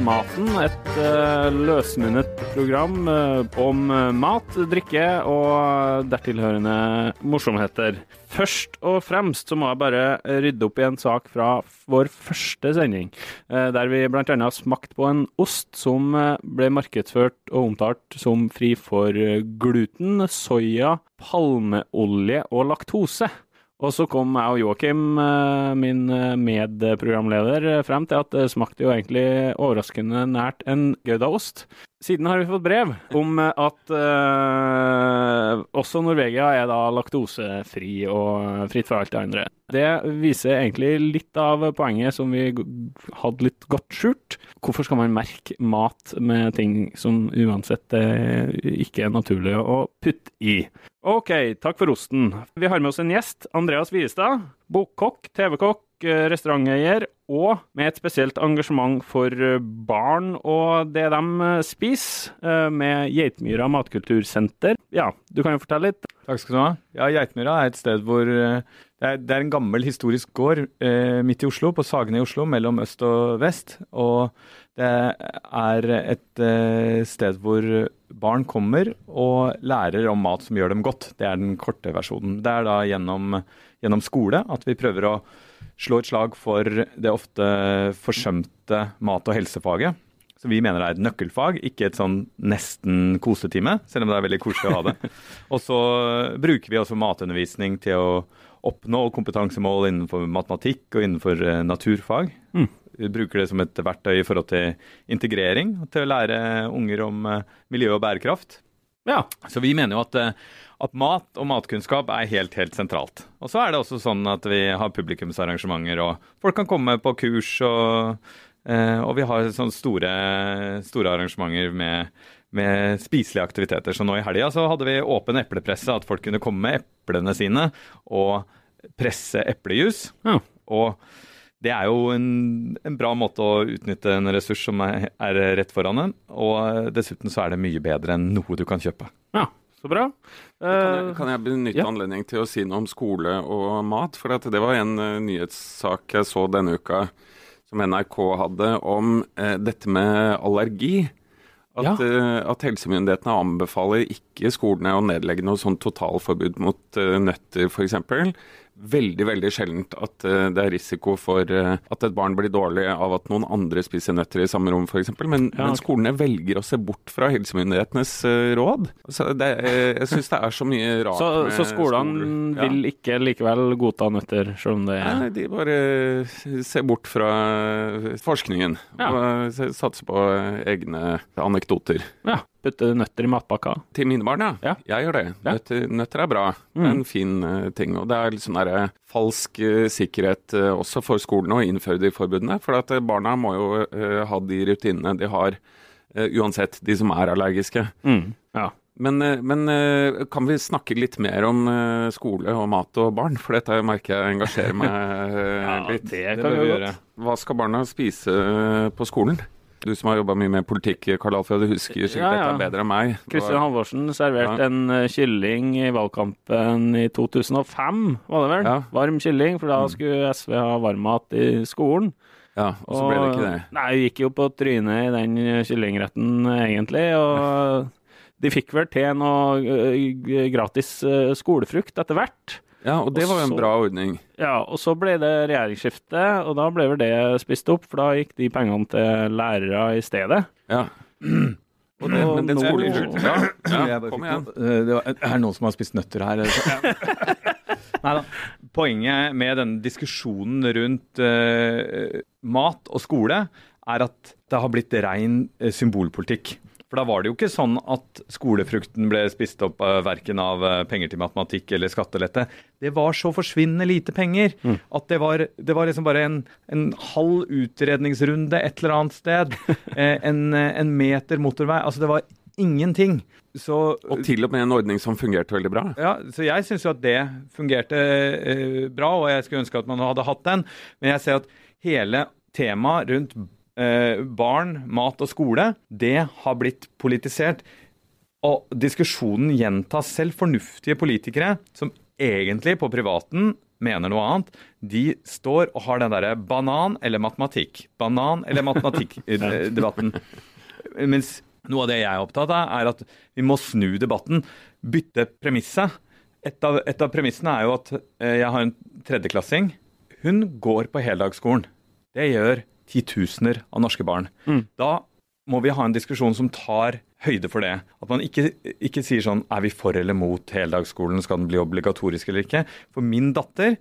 Hverdagsmaten, et uh, løsmunnet program uh, om uh, mat, drikke og dertilhørende morsomheter. Først og fremst så må jeg bare rydde opp i en sak fra vår første sending, der vi bl.a. smakte på en ost som ble markedsført og omtalt som fri for gluten, soya, palmeolje og laktose. Og så kom jeg og Joakim, eh, min eh, medprogramleder, eh, frem til at det smakte jo egentlig overraskende nært en goudaost. Siden har vi fått brev om at uh, også Norvegia er da laktosefri og fritt for alt det andre. Det viser egentlig litt av poenget som vi hadde litt godt skjult. Hvorfor skal man merke mat med ting som uansett ikke er naturlig å putte i? OK, takk for osten. Vi har med oss en gjest. Andreas Viestad. Bokkokk, TV-kokk, restauranteier og med et spesielt engasjement for eh, barn og det de eh, spiser, eh, med Geitmyra matkultursenter. Ja, du kan jo fortelle litt. Takk skal du ha. Ja, Geitmyra er et sted hvor det er, en gammel historisk gård eh, midt i Oslo, på Sagene i Oslo, mellom øst og vest. Og det er et eh, sted hvor barn kommer og lærer om mat som gjør dem godt. Det er den korte versjonen. Det er da gjennom, gjennom skole at vi prøver å slå et slag for det ofte forsømte mat- og helsefaget. Som vi mener er et nøkkelfag, ikke et sånn nesten kosetime, selv om det er veldig koselig å ha det. Og så bruker vi også matundervisning til å oppnå kompetansemål innenfor matematikk og innenfor eh, naturfag. Mm. Vi bruker det som et verktøy i forhold til integrering, til å lære unger om eh, miljø og bærekraft. Ja. Så vi mener jo at eh, at mat og matkunnskap er helt, helt sentralt. Og så er det også sånn at vi har publikumsarrangementer, og folk kan komme på kurs, og, eh, og vi har sånne store, store arrangementer med, med spiselige aktiviteter. Så nå i helga så hadde vi åpen eplepresse, at folk kunne komme med eplene sine og presse eplejus. Ja. Og det er jo en, en, bra måte å utnytte en ressurs som er, er rett foran en. Og dessuten så er det mye bedre enn noe du kan kjøpe. Ja. Så bra. Uh, kan, jeg, eh, kan, jeg, benytte ja. anledning til å si noe om skole og mat? For det var en uh, nyhetssak jeg så denne uka som NRK hadde om eh, dette med allergi. At, ja. at, helsemyndighetene anbefaler ikke skolene å nedlegge noe sånn totalforbud mot nøtter, f.eks veldig veldig sjeldent at uh, det er risiko for uh, at et barn blir dårlig av at noen andre spiser nøtter i samme rom, f.eks. Men, ja, men skolene velger å se bort fra helsemyndighetenes uh, råd. Så det, jeg syns det er så mye rart så, med Så skolene ja. vil ikke likevel godta nøtter, selv om det er Nei, de bare ser bort fra forskningen ja. og satser på egne anekdoter. Ja putte nøtter i matpakka? Til mine barn, ja. ja. Jeg gjør det. Nøtter, nøtter er bra. Mm. en fin uh, ting. Og det er litt sånn derre falsk uh, sikkerhet uh, også for skolen å innføre de forbudene. For at barna må jo ha de rutinene de har uansett, de som er allergiske. Mm. Ja. Men, men, kan vi snakke litt mer om skole og mat og barn? For dette merker jeg engasjerer meg ja, litt. Det kan vi gjøre. Hva skal barna spise på skolen? Du som har jobba mye med politikk, Karl Alfred, du husker sikkert ja, ja. dette bedre enn meg. Kristin Halvorsen serverte ja. en uh, kylling i valgkampen i 2005, var det vel? Ja. Varm kylling, for da mm. skulle SV ha varmmat i skolen. Ja, og så ble det ikke det. Nei, vi gikk jo på trynet i den kyllingretten, egentlig. Og de fikk vel til noe gratis skolefrukt etter hvert. Ja, og det og var jo en bra ordning. Ja, og så ble det regjeringsskifte, og da ble vel det spist opp, for da gikk de pengene til lærere i stedet. Ja. Og det, men den skolefrukten, ja. ja. Kom igjen. Det er noen som har spist nøtter her. Nei da. Poenget med denne diskusjonen rundt uh, mat og skole er at det har blitt rein uh, symbolpolitikk. For da var det jo ikke sånn at skolefrukten ble spist opp uh, verken av uh, penger til matematikk eller skattelette. Det var så forsvinnende lite penger mm. at det var, det var, liksom bare en, en, halv utredningsrunde et eller annet sted. eh, en, en, meter motorvei. Altså det var ingenting. Så, og til og med en ordning som fungerte veldig bra. Ja, så jeg syns jo at det fungerte eh, bra, og jeg skulle ønske at man hadde hatt den. Men jeg ser at hele temaet rundt eh, barn, mat og skole, det har blitt politisert. Og diskusjonen gjentas selv. Fornuftige politikere som egentlig på privaten mener noe annet, de står og har den derre banan eller matematikk, banan eller matematikk-debatten. Mens noe av det jeg er opptatt av, er at vi må snu debatten, bytte premisset. Et av, et av premissene er jo at eh, jeg har en tredjeklassing. Hun går på heldagsskolen. Det gjør titusener av norske barn. Mm. Da må vi ha en diskusjon som tar høyde for det. At man ikke, ikke sier sånn er vi for eller mot heldagsskolen, skal den bli obligatorisk eller ikke. For min datter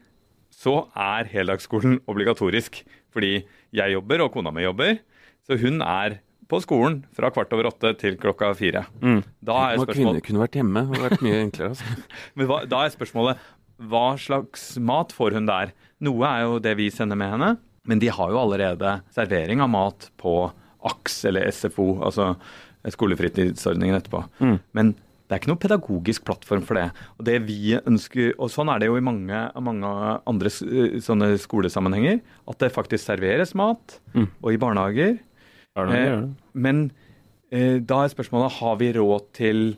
så er heldagsskolen obligatorisk. Fordi jeg jobber og kona mi jobber. Så hun er på skolen fra kvart over åtte til klokka fire. Mm. Da er spørsmålet Kvinner kunne vært hjemme. Det hadde vært mye enklere. Altså. men hva, da er spørsmålet hva slags mat får hun der? Noe er jo det vi sender med henne, men de har jo allerede servering av mat på AKS eller SFO, altså skolefritidsordningen etterpå. Mm. Men det er ikke noe pedagogisk plattform for det. Og det vi ønsker, og sånn er det jo i mange, mange andre sånne skolesammenhenger, at det faktisk serveres mat, Mm. og i barnehager. Barnehager Eh. Men eh, da er spørsmålet har vi råd til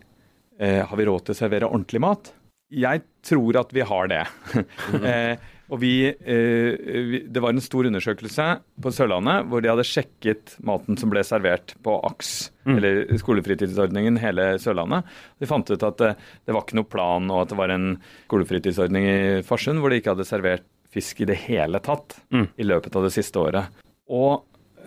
eh, har vi råd til å servere ordentlig mat. Jeg tror at vi har det. eh, og vi, eh, vi, Det var en stor undersøkelse på Sørlandet hvor de hadde sjekket maten som ble servert på AKS, Mm. eller skolefritidsordningen, hele Sørlandet. De fant ut at det, det var ikke noe plan, og at det var en skolefritidsordning i Farsund hvor de ikke hadde servert fisk i det hele tatt Mm. i løpet av det siste året. Og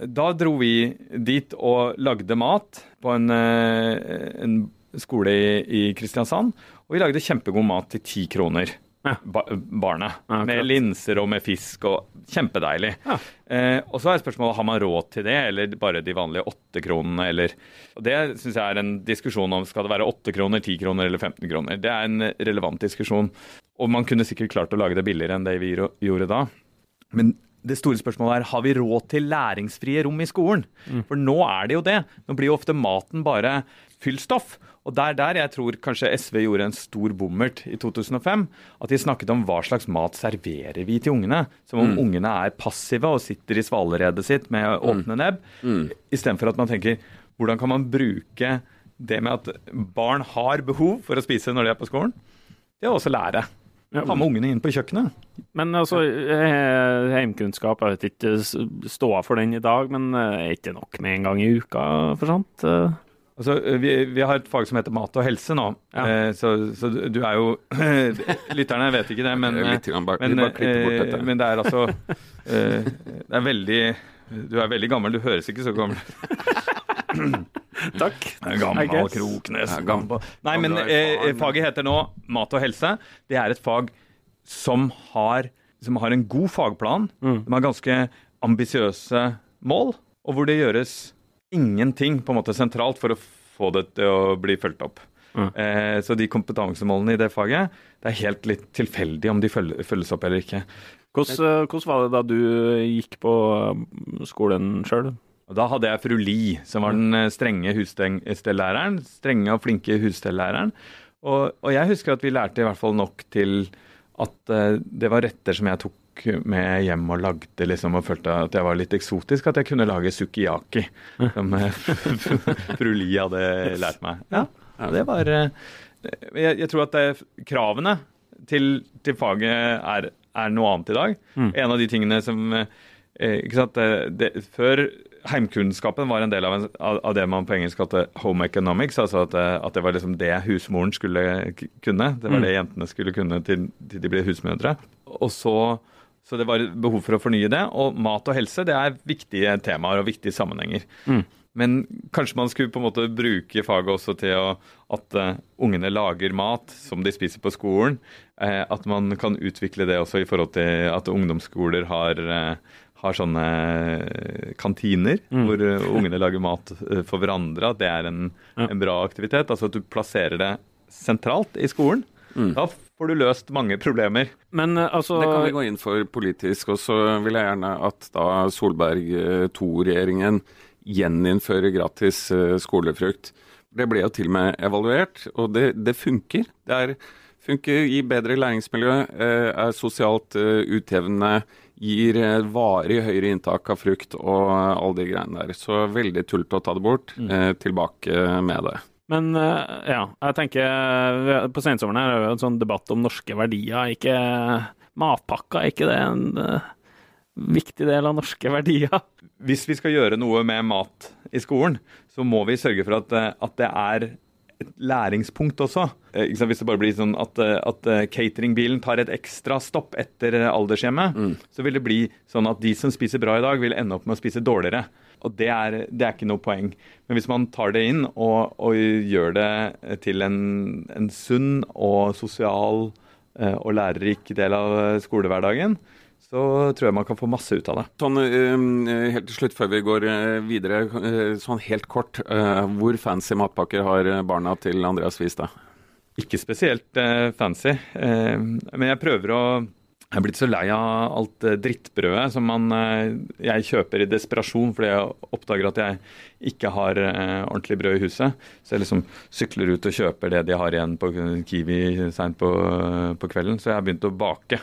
da dro vi dit og lagde mat på en, eh, en skole i, i Kristiansand. Og vi lagde kjempegod mat til ti kroner. Ba barnet. Ja, med linser og med fisk og Kjempedeilig. Ja. Eh, og så er spørsmålet har man råd til det, eller bare de vanlige åtte kronene, eller Det syns jeg er en diskusjon om skal det være åtte kroner, ti kroner eller 15 kroner. Det er en relevant diskusjon. Og man kunne sikkert klart å lage det billigere enn det vi gjorde da. Men det store spørsmålet er har vi råd til læringsfrie rom i skolen. For nå er det jo det. Nå blir jo ofte maten bare fyllstoff. Og der, der jeg tror kanskje SV gjorde en stor bommert i 2005. At de snakket om hva slags mat serverer vi til ungene. Som om ungene er passive og sitter i svaleredet sitt med åpne nebb. Mm. Istedenfor at man tenker hvordan kan man bruke det med at barn har behov for å spise når de er på skolen, det å også lære. Ta med ungene inn på kjøkkenet. Men altså, eh, heimkunnskap, jeg vet ikke ståa for den i dag, men eh, er ikke nok med en gang i uka, for sant? Eh, Altså, vi, vi har et fag som heter mat og helse nå, Ja. eh, så, så du er jo Lytterne vet ikke det, men, eh, men, bare eh, men det er altså eh, Det er veldig Du er veldig gammel, du høres ikke så gammel takk. I Gammel. Kroknes. Ja, gammel- Nei, men eh, faget heter nå mat og helse. Det er et fag som har, som har en god fagplan. Mm. De har ganske ambisiøse mål, og hvor det gjøres ingenting på en måte sentralt for å få det til å bli fulgt opp. Mm. Eh, så de kompetansemålene i det faget, det er helt litt tilfeldig om de føl- følges opp eller ikke. Hvordan, eh, hvordan var det da du gikk på eh, skolen sjøl? Da hadde jeg fru Li, som var den eh, strenge husstellæreren. Strenge og flinke husstellæreren. Og, og jeg husker at vi lærte i hvert fall nok til at det var retter som jeg tok med hjem og lagde, liksom, og følte at jeg var litt eksotisk. At jeg kunne lage sukiyaki, som eh, fru Li hadde lært meg. Ja, det var eh, jeg, jeg tror at det, kravene til, til faget er, er noe annet i dag. Mm. En av de tingene som eh, ikke sant, det, Før heimkunnskapen var en del av, en, av, det man på engelsk kalte home economics. altså At, det- at det var liksom det husmoren skulle kunne. Det var Mm. det jentene skulle kunne til, til de ble husmødre. Og så, så det var behov for å fornye det. Og mat og helse det er viktige temaer og viktige sammenhenger. Mm. Men kanskje man skulle på en måte bruke faget også til å, at uh, ungene lager mat som de spiser på skolen. Uh, at man kan utvikle det også i forhold til at ungdomsskoler har, uh, har sånne kantiner Mm. hvor ungene lager mat for hverandre. At det er en, Ja. en bra aktivitet. Altså at du plasserer det sentralt i skolen. Mm. Da får du løst mange problemer. Men eh, altså Det kan vi gå inn for politisk. Og så vil jeg gjerne at da Solberg eh, II-regjeringen gjeninnfører gratis eh, skolefrukt. Det ble jo til og med evaluert, og det, det funker. Det er, funker, gir bedre læringsmiljø, eh, er sosialt eh, utjevnende, gir eh, varig høyere inntak av frukt og alle de greiene der. Så veldig tullete å ta det bort. Mm. tilbake med det. Men eh, ja, jeg tenker eh, På sensommeren her er det jo en sånn debatt om norske verdier. Ikke matpakka, er ikke det en uh, viktig del av norske verdier? Hvis vi skal gjøre noe med mat i skolen, så må vi sørge for at, at det er et læringspunkt også. Eh, hvis det bare blir sånn at, eh, at eh, cateringbilen tar et ekstra stopp etter aldershjemmet, mm. så vil det bli sånn at de som spiser bra i dag, vil ende opp med å spise dårligere. Og det er, det er ikke noe poeng. Men hvis man tar det inn og, og gjør det til en, en sunn og sosial og lærerik del av skolehverdagen, så tror jeg man kan få masse ut av det. Sånn uh, helt til slutt, før vi går videre, sånn helt kort. hvor fancy matpakker har barna til Andreas vist? Ikke spesielt fancy, men jeg prøver å jeg er blitt så lei av alt drittbrødet som man, jeg kjøper i desperasjon fordi jeg oppdager at jeg ikke har ordentlig brød i huset. Så jeg liksom sykler ut og kjøper det de har igjen på Kiwi seint på, på kvelden. Så jeg har begynt å bake.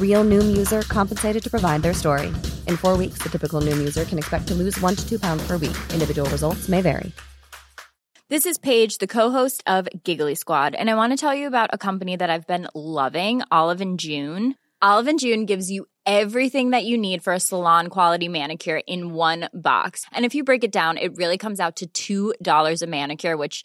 Real Noom user compensated to provide their story. In four weeks, the typical Noom user can expect to lose one to two pounds per week. Individual results may vary. This is Paige, the co-host of Giggly Squad, and I want to tell you about a company that I've been loving, Olive and June. Olive and June gives you everything that you need for a salon quality manicure in one box. And if you break it down, it really comes out to $2 a manicure, which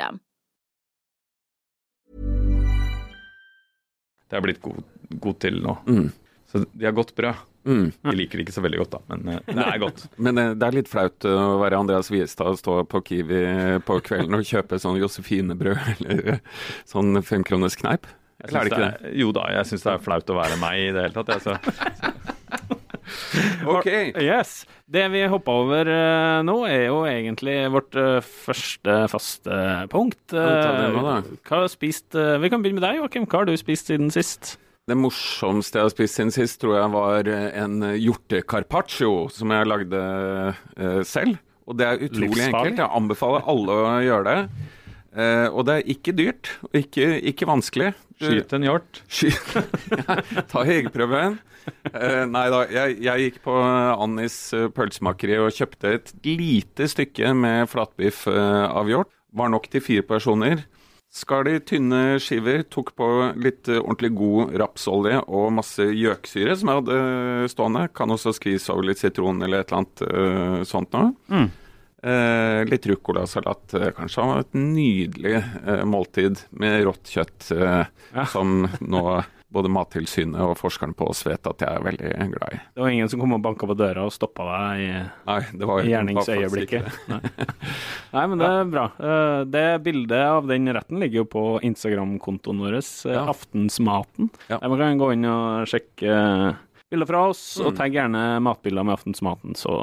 System. Det har blitt god, god til nå. Mm. Så de har godt brød. Mm. De liker det ikke så veldig godt, da, men eh, det er godt. men eh, det er litt flaut å være Andreas Wiestad og stå på Kiwi på kvelden og kjøpe sånn Josefine-brød eller sånn femkroners kneip? Eller er det ikke det? Er, jo da, jeg syns det er flaut å være meg i det hele tatt. Altså. så. ok. Yes. Det vi hoppa over uh, nå, er jo egentlig vårt uh, første faste punkt. Uh, hva har du spist Vi kan begynne med deg, Joakim. Hva har du spist siden sist? Det morsomste jeg har spist siden sist, tror jeg var en hjortecarpaccio som jeg lagde selv. Og det er utrolig Livsfarlig. enkelt. Jeg anbefaler alle å gjøre det. Og det er ikke dyrt, og ikke, ikke vanskelig. Skyt en hjort. Ta jegerprøven. Uh, nei da, jeg, jeg, gikk på Annis uh, pølsemakeri og kjøpte et lite stykke med flatbiff uh, av hjort. Var nok til fire personer. Skar i tynne skiver, tok på litt ordentlig god rapsolje og masse gjøksyre som jeg hadde stående. Kan også skvise over litt sitron eller et eller annet sånt noe. Mm. Eh, litt ruccolasalat eh, kanskje. Et nydelig eh, måltid med rått kjøtt eh, ja. som nå både Mattilsynet og forskeren på oss vet at jeg er veldig glad i. Det var ingen som kom og banka på døra og stoppa deg i, Nei, det var, i var gjerningsøyeblikket? Nei. Nei, men det er bra. Eh, Det bildet av den retten ligger jo på Instagram-kontoen vår, eh, Ja. Aftensmaten. Ja. Der man kan gå inn og sjekke bilder fra oss, og Mm. tagg gjerne matbilder med Aftensmaten, så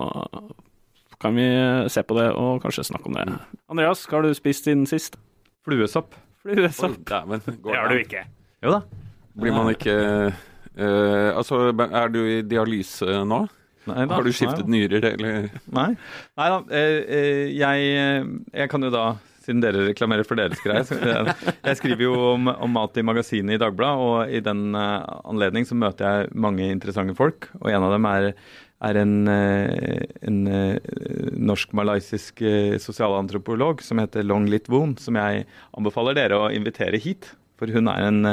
kan vi se på det og kanskje snakke om det. Andreas, hva har du spist siden sist? Fluesopp. Oi, Fluesopp. dæven. Det har du ikke. Jo da. Blir man ikke uh, Altså, er du i dialyse nå? Nei, da. Har du skiftet Nei, nyrer, eller? Nei, Nei da. Eh, eh, jeg, eh, jeg kan jo da, siden dere reklamerer for deres greier eh, Jeg skriver jo om, om mat i magasinet i Dagbladet, og i den eh, anledning så møter jeg mange interessante folk. Og en av dem er, er en, eh, en eh, norsk-malaysisk eh, sosialantropolog som heter Long Lit Woon, som jeg anbefaler dere å invitere hit. For hun er en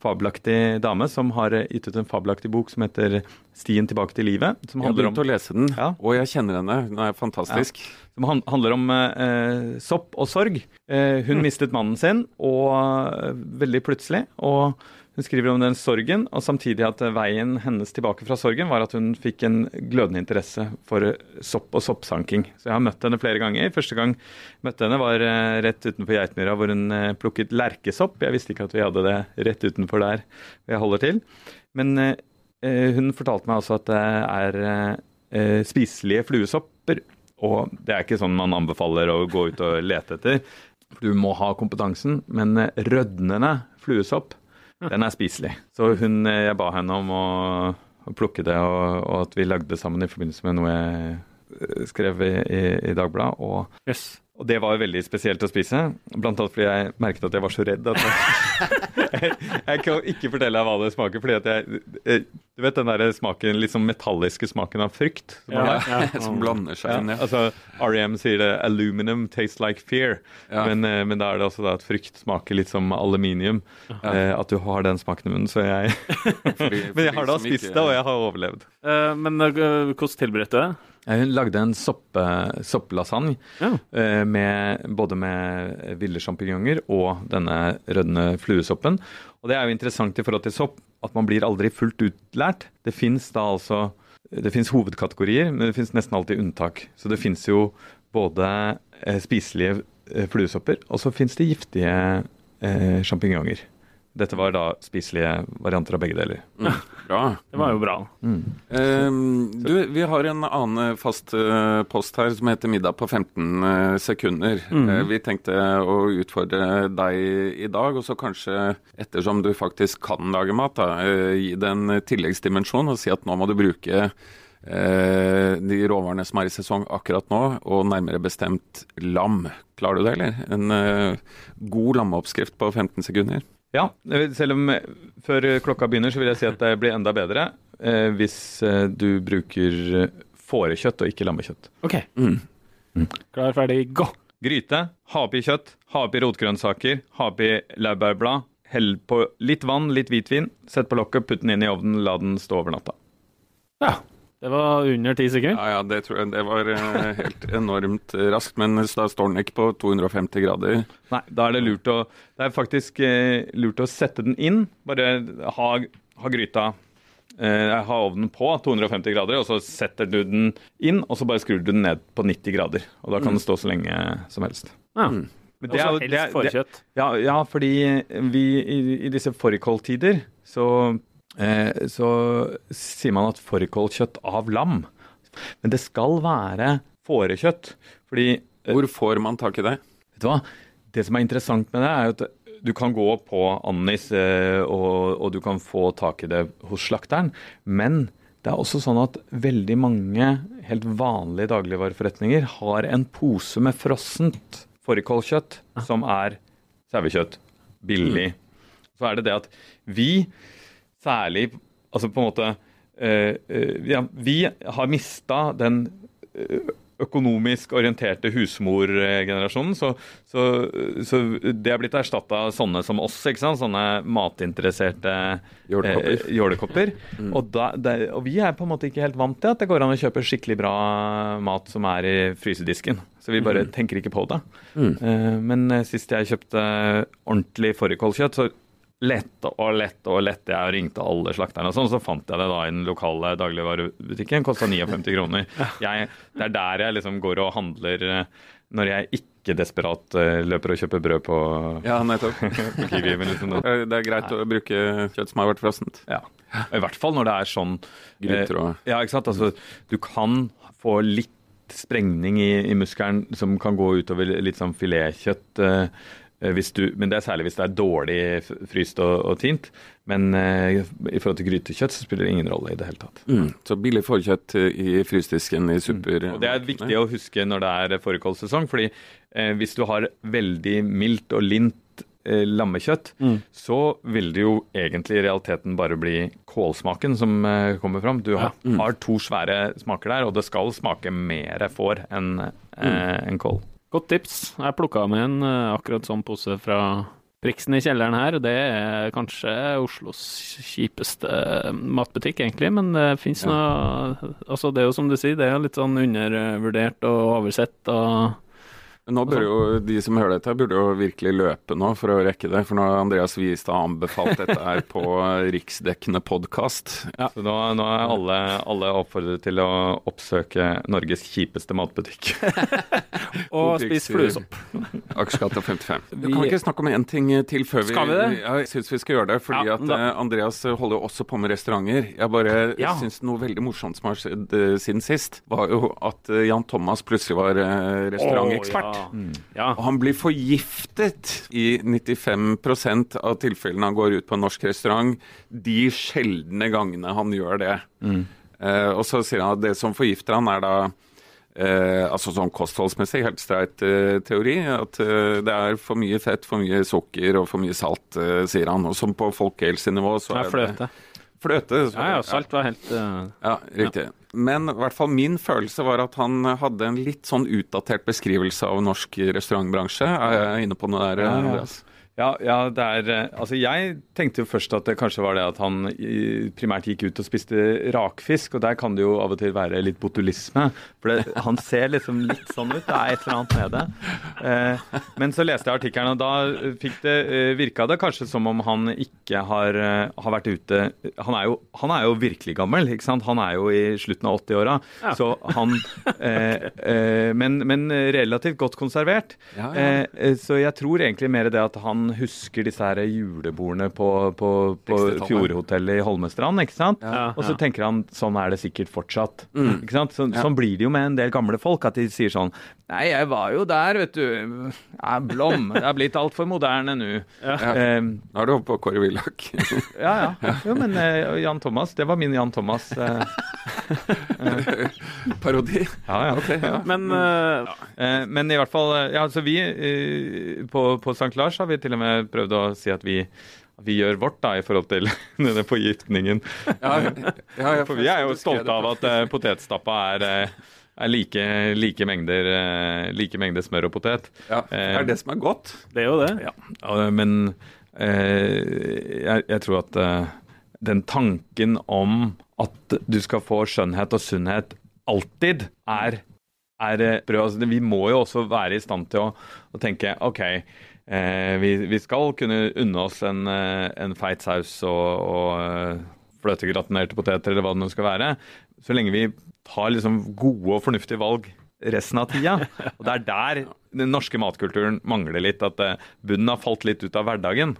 fabelaktig dame som har gitt ut en fabelaktig bok som heter 'Stien tilbake til livet'. Som Jeg har begynt om å lese den, Ja. og jeg kjenner henne. Hun er fantastisk. som han, handler om eh, sopp og sorg. Eh, hun mistet mannen sin, og veldig plutselig. Og hun skriver om den sorgen, og samtidig at veien hennes tilbake fra sorgen var at hun fikk en glødende interesse for sopp og soppsanking. Så jeg har møtt henne flere ganger. Første gang møtte henne var eh, rett utenfor Geitmyra, hvor hun eh, plukket lerkesopp. Jeg visste ikke at vi hadde det rett utenfor der jeg holder til. Men eh, hun fortalte meg også at det er spiselige fluesopper. Og det er ikke sånn man anbefaler å gå ut og lete etter. Du må ha kompetansen, men rødnende fluesopp, den er spiselig. Så hun, eh, jeg ba henne om å, å plukke det, og, og at vi lagde det sammen i forbindelse med noe jeg eh, skrev i, i, i Dagbladet. Og, Yes. Og det var veldig spesielt å spise, blant annet fordi jeg merket at jeg var så redd at jeg, jeg, kan ikke fortelle deg hva det smaker, fordi at jeg, jeg Du vet den der smaken, sånn metalliske smaken av frykt? som ja? Ja, Som blander seg inn, ja. altså REM sier det 'aluminum tastes like fear', Ja. men, eh, men da er det også da at frykt smaker litt som aluminium. Eh, at du har den smaken i munnen. Så jeg Fordi- Men jeg har da spist ikke- det, og jeg har overlevd. Eh, Men eh, hvordan tilberedte du det? Eh, Hun lagde en soppe, sopplasagne Ja. eh, med, både med ville sjampinjonger og denne rødne fluesoppen. Og det er jo interessant i forhold til sopp at man blir aldri fullt utlært. Det fins da altså det finnes hovedkategorier, men det fins nesten alltid unntak. Så det fins jo både eh, spiselige fluesopper, og så fins det giftige eh, sjampinjonger. Dette var da spiselige varianter av begge deler. Mm, bra. Det var jo bra. Ehm, du, vi har en annen fast eh, post her som heter Middag på 15 eh, sekunder. Eh, vi tenkte å utfordre deg i dag, og så kanskje, ettersom du faktisk kan lage mat, da, eh, gi det en tilleggsdimensjon og si at nå må du bruke eh, de råvarene som er i sesong akkurat nå, og nærmere bestemt lam. Klarer du det, eller? En eh, god lammeoppskrift på 15 sekunder? Ja, eh, selv om eh, før klokka begynner, så vil jeg si at det blir enda bedre eh, hvis eh, du bruker eh, fårekjøtt og ikke lammekjøtt. OK. Mm. Klar, ferdig, gå! Gryte, ha oppi kjøtt, ha oppi rotgrønnsaker, ha oppi laurbærblad. Hell på litt vann, litt hvitvin, sett på lokket, putt den inn i ovnen, la den stå over natta. Ja. Det var under ti sekunder. Ja, ja, det tror jeg det var eh, helt enormt raskt, men da står den ikke på 250 grader. Nei, da er det lurt å Det er faktisk eh, lurt å sette den inn. Bare ha, ha gryta eh, Ha ovnen på 250 grader, og så setter du den inn, og så bare skrur du den ned på 90 grader. Og da kan den stå så lenge som helst. Ja. Mm. Men det er, jo- helst det- fårekjøtt. Ja, ja, fordi vi i, i disse fårikåltider så, eh, så sier man at fårikålkjøtt av lam. Men det skal være fårekjøtt. Fordi eh, Hvor får man tak i det? Vet du hva? Det som er interessant med det, er jo at du kan gå på Annis, eh, og, og du kan få tak i det hos slakteren. Men det er også sånn at veldig mange helt vanlige dagligvareforretninger har en pose med frossent fårikålkjøtt som er sauekjøtt. Billig. Så er det det at vi, særlig Altså på en måte eh, eh, ja, Vi har mista den eh, økonomisk orienterte husmorgenerasjonen. Så, så, så det er blitt erstatta av sånne som oss, ikke sant? sånne matinteresserte Jålekopper. eh, jålekopper. Og, da, det, og vi er på en måte ikke helt vant til at det går an å kjøpe skikkelig bra mat som er i frysedisken. Så vi bare tenker ikke på det. Eh, men sist jeg kjøpte ordentlig fårikålkjøtt, så lette og lette og lette jeg og ringte alle slakterne og sånn, så fant jeg det da i den lokale dagligvarebutikken. Kosta 59 kroner. Jeg, det er der jeg liksom går og handler eh, når jeg ikke desperat eh, løper og kjøper brød på, Ja, nettopp. på Kiwi. Liksom, Eh, Det er greit å bruke kjøtt som har vært frossent. ja. I hvert fall når det er sånn Gryter og Ja, ikke sant. Altså, du kan få litt sprengning i, i muskelen som kan gå utover litt sånn filetkjøtt. eh, du, men det er særlig hvis det er dårlig fryst og, og tint. Men uh, i forhold til grytekjøtt så spiller det ingen rolle i det hele tatt. mm. Så billig fårkjøtt eh, i frysedisken i super... Mm. Og Det er viktig å huske når det er fårikålsesong, fordi uh, hvis du har veldig mildt og lint uh, lammekjøtt, så vil det jo egentlig i realiteten bare bli kålsmaken som eh, kommer fram. Du har, har to svære smaker der, og det skal smake mer får enn eh, enn kål. Godt tips. Jeg plukka med en eh, akkurat sånn pose fra Priksen i kjelleren her. Det er kanskje Oslos kjipeste matbutikk, egentlig, men det fins noe Altså, det er jo som du sier, det er litt sånn undervurdert og oversett og Nå burde jo de som hører dette, burde jo virkelig løpe nå for å rekke det. For nå har Andreas Wiestad anbefalt dette her på riksdekkende podkast. Så nå, nå er alle, alle oppfordret til å oppsøke Norges kjipeste matbutikk. Og spis fluesopp. Aksjegata 55. Du Vi- kan vi ikke snakke om én ting til før vi Skal vi det? Ja, jeg syns vi skal gjøre det. Fordi Ja, at da- eh, Andreas holder jo også på med restauranter. Jeg bare Ja. syns noe veldig morsomt som har skjedd eh, siden sist, var jo at eh, Jan Thomas plutselig var eh, restaurantekspert. Å, ja. Og han blir forgiftet i 95% av tilfellene han går ut på en norsk restaurant. De sjeldne gangene han gjør det. Eh, og så sier han at det som forgifter han, er da eh, altså sånn kostholdsmessig helt streit eh, teori. At eh, det er for mye fett, for mye sukker og for mye salt, eh, sier han. Og som på folkehelsenivå så er det fløte. fløte. så- Ja, ja, salt var helt eh, ja, riktig. Men i hvert fall min følelse var at han hadde en litt sånn utdatert beskrivelse av norsk restaurantbransje. Er jeg inne på noe der. Andreas? Ja, ja, det er eh, Altså, jeg tenkte jo først at det kanskje var det at han primært gikk ut og spiste rakfisk, og der kan det jo av og til være litt botulisme. For det, han ser liksom litt sånn ut. Det er et eller annet med det. Eh, men så leste jeg artikkelen, og da fikk det eh, virka det kanskje som om han ikke har, har vært ute han er, jo, han er jo virkelig gammel, ikke sant? Han er jo i slutten av 80-åra. Ja. Så han eh, eh, men, men relativt godt konservert. Ja, ja. Så jeg tror egentlig mer det at han husker disse her julebordene på, på, på Fjordhotellet i Holmestrand, ikke sant? Ja, Og så ja. tenker han sånn er det sikkert fortsatt. Mm. Ikke sant? Så, Sånn blir det jo med en del gamle folk, at de sier sånn Nei, jeg var jo der, vet du. Ja, Blom. Det er blitt altfor moderne nå. Ja. Um, Nå er du oppe på Kåre Willoch. ja, ja. Jo, men uh, Jan Thomas, det var min Jan Thomas. Uh, Parodi. ja, ja. Okay, ja. Men Eh, men i hvert fall, ja, altså vi på, på St. Lars har vi til og med prøvd å si at vi, at vi gjør vårt da i forhold til denne forgiftningen. Ja, ja, ja, For vi er jo stolte av at uh, potetstappa er, uh, er like, like, mengder, eh, like mengder smør og potet. ja, Det er det som er godt. det er jo det. Ja, men eh, jeg, jeg tror at eh, den tanken om at du skal få skjønnhet og sunnhet alltid, er, er eh. Altså, vi må jo også være i stand til å, å tenke OK, vi, vi skal kunne unne oss en, eh, en feit saus og, og eh, fløtegratinerte poteter, eller hva det nå skal være, så lenge vi tar liksom gode og fornuftige valg resten av tida. Og det er der den norske matkulturen mangler litt, at eh, bunnen har falt litt ut av hverdagen.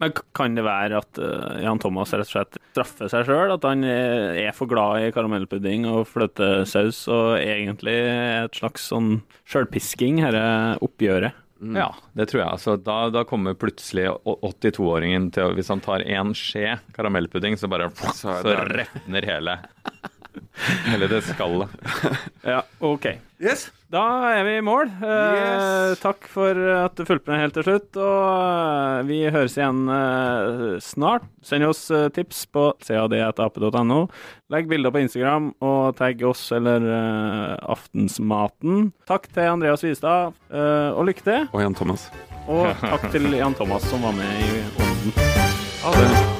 Men kan det være at uh, Jan Thomas rett og slett straffer seg sjøl? At han eh, er for glad i karamellpudding og fløtesaus og egentlig et slags sånn sjølpisking, dette oppgjøret? Ja, det tror jeg. Altså, da, da kommer plutselig 82-åringen til å Hvis han tar én skje karamellpudding, så bare Så så, er retner hele Hele det skallet. Ja, OK. Yes. Da er vi i mål. Eh, Yes. Takk for at du fulgte med helt til slutt. Og eh, vi høres igjen eh, snart. Send oss tips på cad.ap.no. Legg bilder på Instagram og tagg oss eller Aftensmaten. Takk til Andreas Vistad, eh, og lykke til. Og Jan Thomas. Og takk til Jan Thomas som var med i Ånden. Ha det.